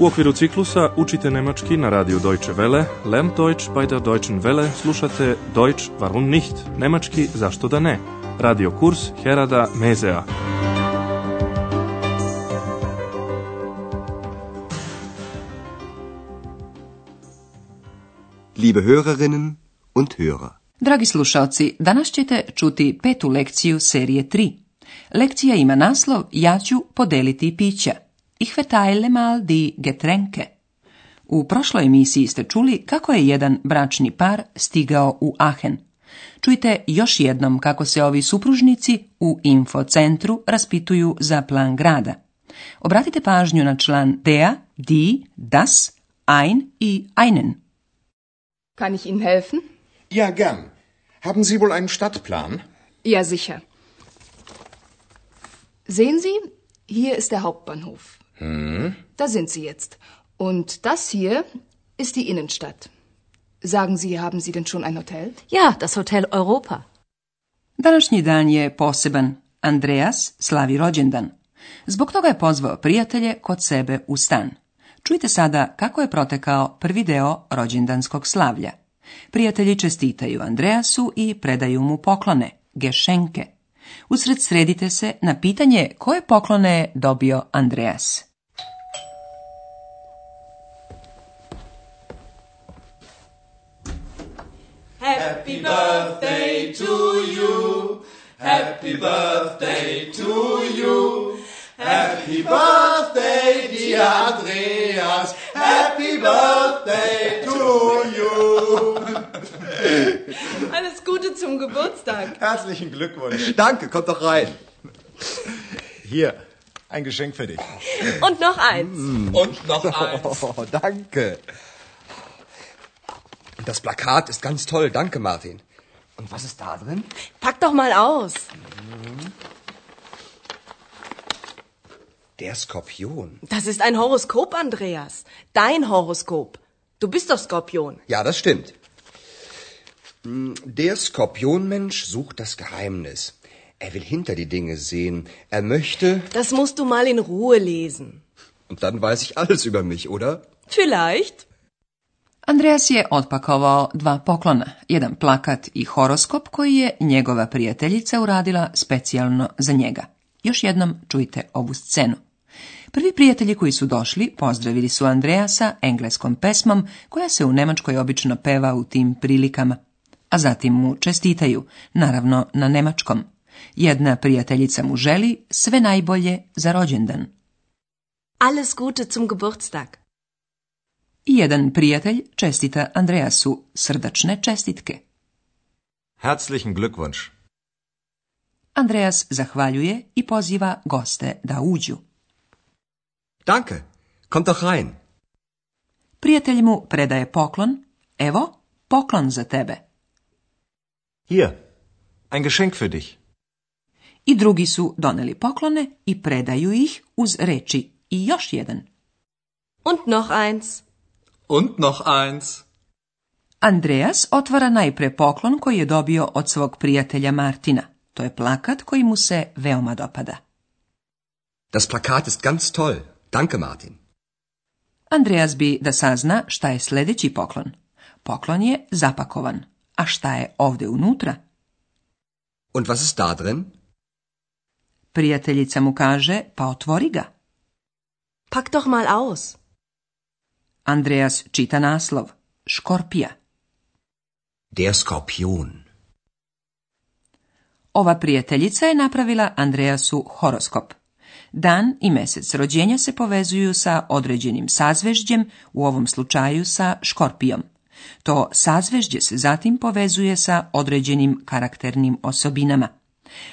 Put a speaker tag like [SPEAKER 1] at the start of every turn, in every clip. [SPEAKER 1] U okviru ciklusa učite nemački na radiju Deutsche Welle, Lern Deutsch bei der Deutschen Welle, slušate Deutsch warum nicht, nemački zašto da ne, radio kurs Herada Mezea.
[SPEAKER 2] Liebe Hörerinnen und Hörer. Dragi slušalci, danas ćete čuti petu lekciju serije 3. Lekcija ima naslov Ja ću podeliti pića. Ich verteile mal die Getränke. U prošloj emisiji ste čuli kako je jedan bračni par stigao u Aachen. Čujte još jednom kako se ovi supružnici u infocentru raspituju za plan grada. Obratite pažnju na član der, die, das, ein i einen.
[SPEAKER 3] Kann ich Ihnen helfen? Ja, gern. Haben Sie wohl einen Stadtplan?
[SPEAKER 4] Ja, sicher. Sehen Sie, hier ist der Hauptbahnhof. Hm? Da sind Sie jetzt. Und das hier ist die Innenstadt. Sagen Sie, haben Sie denn schon ein Hotel? Ja, das Hotel Europa.
[SPEAKER 2] Današnji dan je poseban. Andreas slavi rođendan. Zbog toga je pozvao prijatelje kod sebe u stan. Čujte sada kako je protekao prvi deo rođendanskog slavlja. Prijatelji čestitaju Andreasu i predaju mu poklone, gešenke. Usred sredite se na pitanje koje poklone je dobio Andreas.
[SPEAKER 5] Happy birthday to you. Happy birthday to you. Happy birthday, dear Andreas. Happy birthday to you.
[SPEAKER 4] Alles Gute zum Geburtstag.
[SPEAKER 3] Herzlichen Glückwunsch. Danke, kommt doch rein. Hier, ein Geschenk für dich.
[SPEAKER 4] Und noch eins.
[SPEAKER 3] Mm. Und noch eins. Oh, danke. Und das Plakat ist ganz toll. Danke, Martin. Und was ist da drin?
[SPEAKER 4] Pack doch mal aus.
[SPEAKER 3] Der Skorpion.
[SPEAKER 4] Das ist ein Horoskop, Andreas. Dein Horoskop. Du bist doch Skorpion.
[SPEAKER 3] Ja, das stimmt. Hm, der Skorpionmensch sucht das Geheimnis. Er will hinter die Dinge sehen. Er möchte.
[SPEAKER 4] Das musst du mal in Ruhe lesen.
[SPEAKER 3] Und dann weiß ich alles über mich, oder?
[SPEAKER 4] Vielleicht.
[SPEAKER 2] Andreas je otpakovao dva poklona, jedan plakat i horoskop koji je njegova prijateljica uradila specijalno za njega. Još jednom čujte ovu scenu. Prvi prijatelji koji su došli pozdravili su Andreasa engleskom pesmom koja se u Nemačkoj obično peva u tim prilikama, a zatim mu čestitaju, naravno na nemačkom. Jedna prijateljica mu želi sve najbolje za rođendan.
[SPEAKER 4] Alles Gute zum Geburtstag.
[SPEAKER 2] I jedan prijatelj čestita Andreasu srdačne čestitke.
[SPEAKER 3] Herzlichen Glückwunsch.
[SPEAKER 2] Andreas zahvaljuje i poziva goste da uđu.
[SPEAKER 3] Danke, kommt doch rein.
[SPEAKER 2] Prijatelj mu predaje poklon. Evo, poklon za tebe.
[SPEAKER 3] Hier, ein Geschenk für dich.
[SPEAKER 2] I drugi su doneli poklone i predaju ih uz reči i još jedan.
[SPEAKER 4] Und noch eins.
[SPEAKER 3] Und noch eins.
[SPEAKER 2] Andreas otvara najpre poklon koji je dobio od svog prijatelja Martina. To je plakat koji mu se veoma dopada.
[SPEAKER 3] Das plakat ist ganz toll. Danke, Martin.
[SPEAKER 2] Andreas bi da sazna šta je sljedeći poklon. Poklon je zapakovan. A šta je ovdje unutra?
[SPEAKER 3] Und was ist da drin?
[SPEAKER 2] Prijateljica mu kaže, pa otvori ga.
[SPEAKER 4] Pak doch mal aus.
[SPEAKER 2] Andreas čita naslov. Škorpija.
[SPEAKER 3] Der Skorpion.
[SPEAKER 2] Ova prijateljica je napravila Andreasu horoskop. Dan i mjesec rođenja se povezuju sa određenim sazvežđem, u ovom slučaju sa škorpijom. To sazvežđe se zatim povezuje sa određenim karakternim osobinama.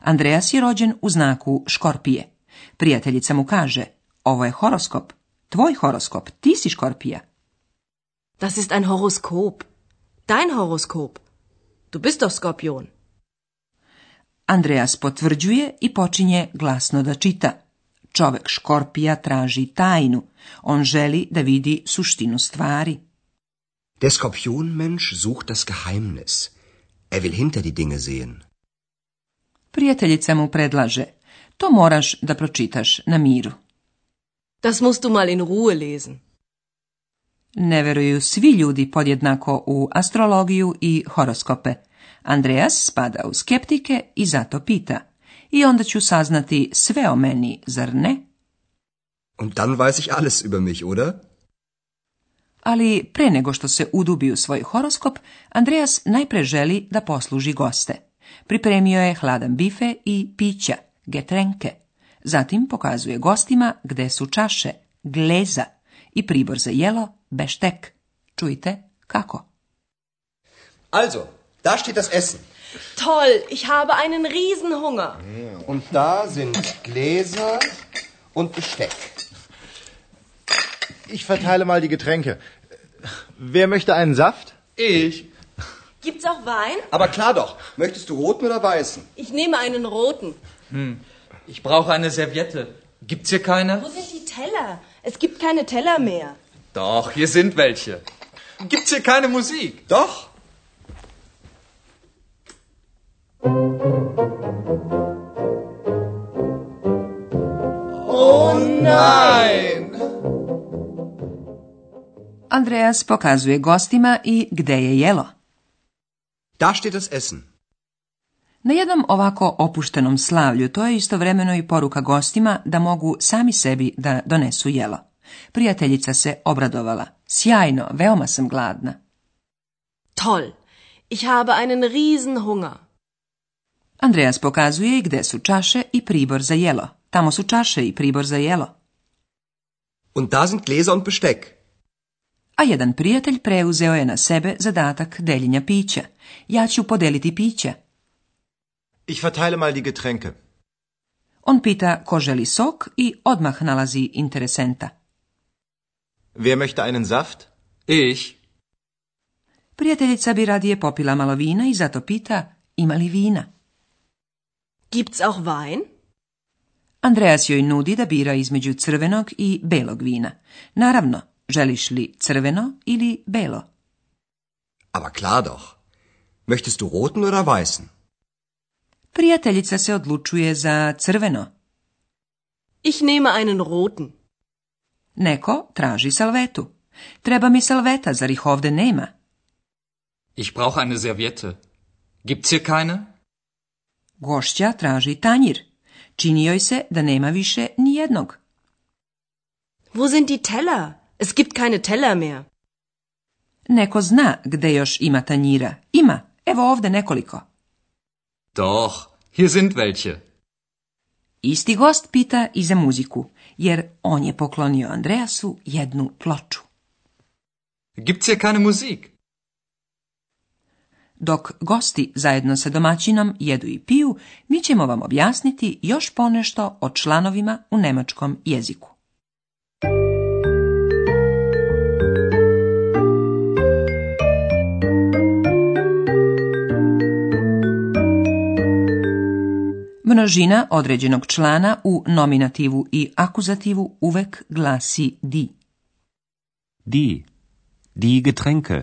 [SPEAKER 2] Andreas je rođen u znaku škorpije. Prijateljica mu kaže, ovo je horoskop, Tvoj horoskop, ti si škorpija.
[SPEAKER 4] Das ist ein Horoskop. Dein Horoskop. Du bist doch Skorpion.
[SPEAKER 2] Andreas potvrđuje i počinje glasno da čita. Čovek škorpija traži tajnu. On želi da vidi suštinu stvari.
[SPEAKER 3] Der Skorpionmensch sucht das Geheimnis. Er will hinter die Dinge sehen.
[SPEAKER 2] Prijateljica mu predlaže. To moraš da pročitaš na miru.
[SPEAKER 4] Das musst du mal in Ruhe lesen.
[SPEAKER 2] Ne veruju svi ljudi podjednako u astrologiju i horoskope. Andreas spada u skeptike i zato pita. I onda ću saznati sve o meni, zar ne?
[SPEAKER 3] Und dann weiß ich alles über mich, oder?
[SPEAKER 2] Ali pre nego što se udubi u svoj horoskop, Andreas najpre želi da posluži goste. Pripremio je hladan bife i pića, getrenke, Zatim pokazuje gostima gde su čaše, gleza i pribor za jelo, beštek. Čujte kako.
[SPEAKER 3] Also, da steht das Essen.
[SPEAKER 4] Toll, ich habe einen Riesenhunger.
[SPEAKER 3] Und da sind Gläser und Besteck. Ich verteile mal die Getränke. Wer möchte einen Saft? Ich. Gibt's auch Wein? Aber klar doch. Möchtest du roten oder weißen?
[SPEAKER 4] Ich nehme einen roten.
[SPEAKER 6] Hm. Ich brauche eine Serviette. Gibt's hier keine?
[SPEAKER 4] Wo sind die Teller? Es gibt keine Teller mehr.
[SPEAKER 6] Doch, hier sind welche. Gibt's hier keine Musik?
[SPEAKER 3] Doch.
[SPEAKER 7] Oh nein!
[SPEAKER 2] Andreas pokazuje gostima i gde je jelo.
[SPEAKER 3] Da steht das Essen.
[SPEAKER 2] Na jednom ovako opuštenom slavlju to je istovremeno i poruka gostima da mogu sami sebi da donesu jelo. Prijateljica se obradovala. Sjajno, veoma sam gladna.
[SPEAKER 4] Toll, ich habe einen riesen hunger.
[SPEAKER 2] Andreas pokazuje i gde su čaše i pribor za jelo. Tamo su čaše i pribor za jelo.
[SPEAKER 3] Und da sind Gläser und Besteck.
[SPEAKER 2] A jedan prijatelj preuzeo je na sebe zadatak deljenja pića. Ja ću podeliti pića.
[SPEAKER 3] Ich verteile mal die Getränke.
[SPEAKER 2] On pita ko želi sok i odmah nalazi interesenta.
[SPEAKER 3] Wer möchte einen Saft?
[SPEAKER 6] Ich.
[SPEAKER 2] Prijateljica bi radije popila malo vina i zato pita ima li vina.
[SPEAKER 4] Gibt's auch Wein?
[SPEAKER 2] Andreas joj nudi da bira između crvenog i belog vina. Naravno, želiš li crveno ili belo?
[SPEAKER 3] Aber klar doch. Möchtest du roten oder weißen?
[SPEAKER 2] Prijateljica se odlučuje za crveno.
[SPEAKER 4] Ich nehme einen roten.
[SPEAKER 2] Neko traži salvetu. Treba mi salveta, zar ih ovde nema?
[SPEAKER 6] Ich brauche eine Serviette. Gibt's hier keine?
[SPEAKER 2] Gošća traži tanjir. Čini joj se da nema više ni jednog.
[SPEAKER 4] Wo sind die Teller? Es gibt keine Teller mehr.
[SPEAKER 2] Neko zna gde još ima tanjira. Ima, evo ovde nekoliko.
[SPEAKER 6] Doch, hier sind welche.
[SPEAKER 2] Isti gost pita i za muziku, jer on je poklonio Andreasu jednu ploču.
[SPEAKER 6] Gibt's hier keine Musik?
[SPEAKER 2] Dok gosti zajedno sa domaćinom jedu i piju, mi ćemo vam objasniti još ponešto o članovima u nemačkom jeziku. množina određenog člana u nominativu i akuzativu uvek glasi di.
[SPEAKER 3] Di. Di Getränke.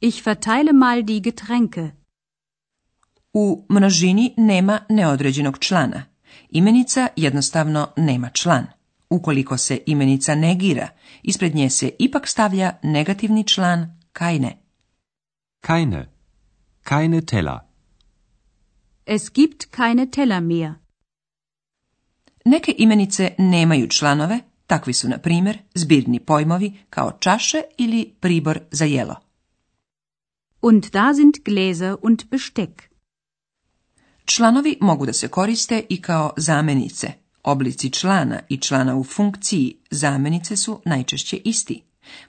[SPEAKER 4] Ich verteile mal die Getränke.
[SPEAKER 2] U množini nema neodređenog člana. Imenica jednostavno nema član. Ukoliko se imenica negira, ispred nje se ipak stavlja negativni član kajne.
[SPEAKER 3] Kajne. Kajne tela.
[SPEAKER 4] Es gibt keine Teller
[SPEAKER 2] Neke imenice nemaju članove, takvi su na primjer zbirni pojmovi kao čaše ili pribor za jelo.
[SPEAKER 4] Und da sind und Besteck.
[SPEAKER 2] Članovi mogu da se koriste i kao zamenice. Oblici člana i člana u funkciji zamenice su najčešće isti.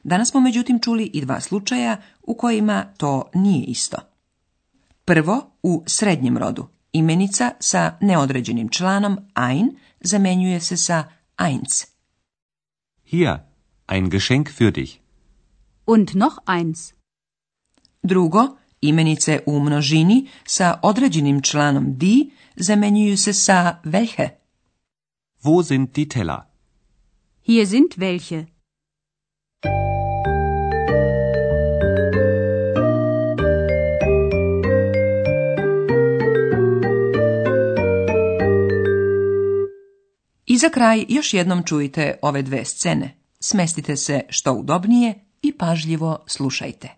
[SPEAKER 2] Danas smo međutim čuli i dva slučaja u kojima to nije isto. Prvo u srednjem rodu imenica sa neodređenim članom ein zamenjuje se sa eins.
[SPEAKER 3] Hier, ein Geschenk für dich.
[SPEAKER 4] Und noch eins.
[SPEAKER 2] Drugo, imenice u množini sa određenim članom di zamenjuju se sa welche.
[SPEAKER 6] Wo sind die Teller?
[SPEAKER 4] Hier sind welche.
[SPEAKER 2] za kraj još jednom čujte ove dve scene. Smestite se što udobnije i pažljivo slušajte.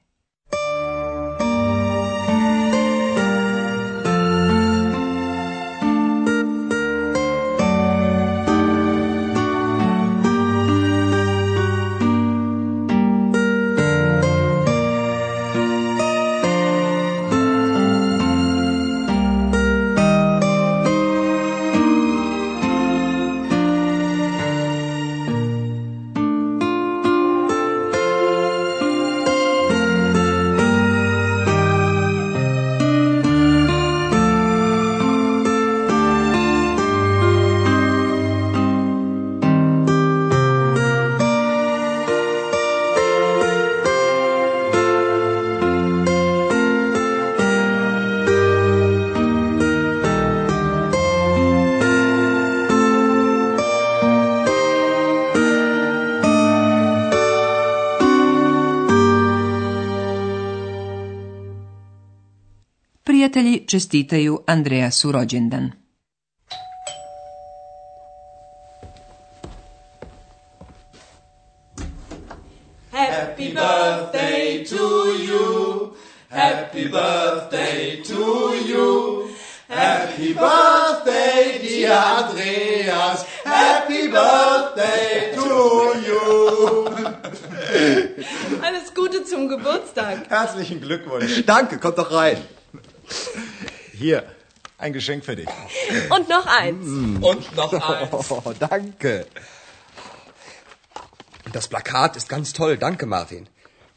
[SPEAKER 2] prijatelji čestitaju Andreasu rođendan. Happy birthday to you. Happy birthday to
[SPEAKER 5] you. Happy birthday, dear Andreas. Happy birthday to you.
[SPEAKER 4] Alles Gute zum Geburtstag.
[SPEAKER 3] Herzlichen Glückwunsch. Danke, kommt doch rein. Hier, ein Geschenk für dich.
[SPEAKER 4] Und noch eins.
[SPEAKER 6] Mm. Und noch eins. Oh,
[SPEAKER 3] danke. Das Plakat ist ganz toll. Danke, Martin.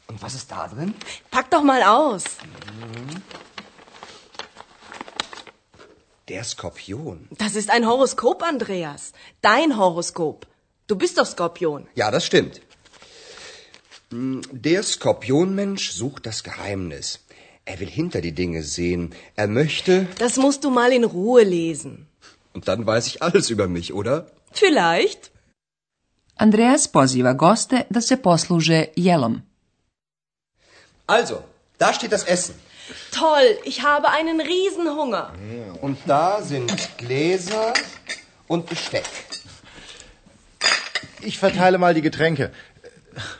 [SPEAKER 3] Und was ist da drin?
[SPEAKER 4] Pack doch mal aus.
[SPEAKER 3] Der Skorpion.
[SPEAKER 4] Das ist ein Horoskop, Andreas. Dein Horoskop. Du bist doch Skorpion.
[SPEAKER 3] Ja, das stimmt. Mm, der Skorpionmensch sucht das Geheimnis. Er will hinter die Dinge sehen. Er möchte.
[SPEAKER 4] Das musst du mal in Ruhe lesen.
[SPEAKER 3] Und dann weiß ich alles über mich, oder?
[SPEAKER 4] Vielleicht.
[SPEAKER 2] Andreas poziva goste da se posluže jelom.
[SPEAKER 3] Also, da steht das Essen.
[SPEAKER 4] Toll, ich habe einen Riesenhunger.
[SPEAKER 3] Und da sind Gläser und Besteck. Ich verteile mal die Getränke.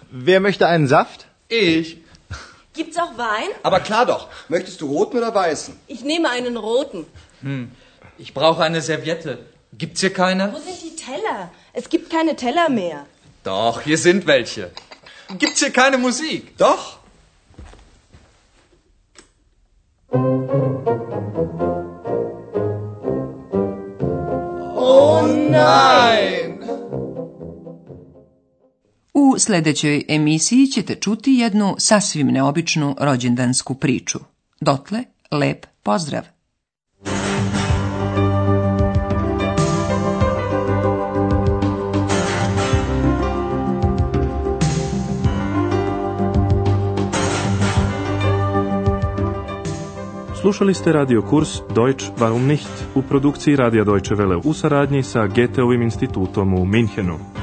[SPEAKER 3] Wer möchte einen Saft?
[SPEAKER 6] Ich.
[SPEAKER 4] Gibt's auch Wein?
[SPEAKER 3] Aber klar doch. Möchtest du roten oder weißen?
[SPEAKER 4] Ich nehme einen roten.
[SPEAKER 6] Hm. Ich brauche eine Serviette. Gibt's hier keine?
[SPEAKER 4] Wo sind die Teller? Es gibt keine Teller mehr.
[SPEAKER 6] Doch, hier sind welche. Gibt's hier keine Musik?
[SPEAKER 3] Doch.
[SPEAKER 7] Oh nein!
[SPEAKER 2] U sljedećoj emisiji ćete čuti jednu sasvim neobičnu rođendansku priču. Dotle, lep pozdrav!
[SPEAKER 1] Slušali ste radio kurs Deutsch warum nicht u produkciji Radija Deutsche Welle u saradnji sa Goetheovim institutom u Minhenu.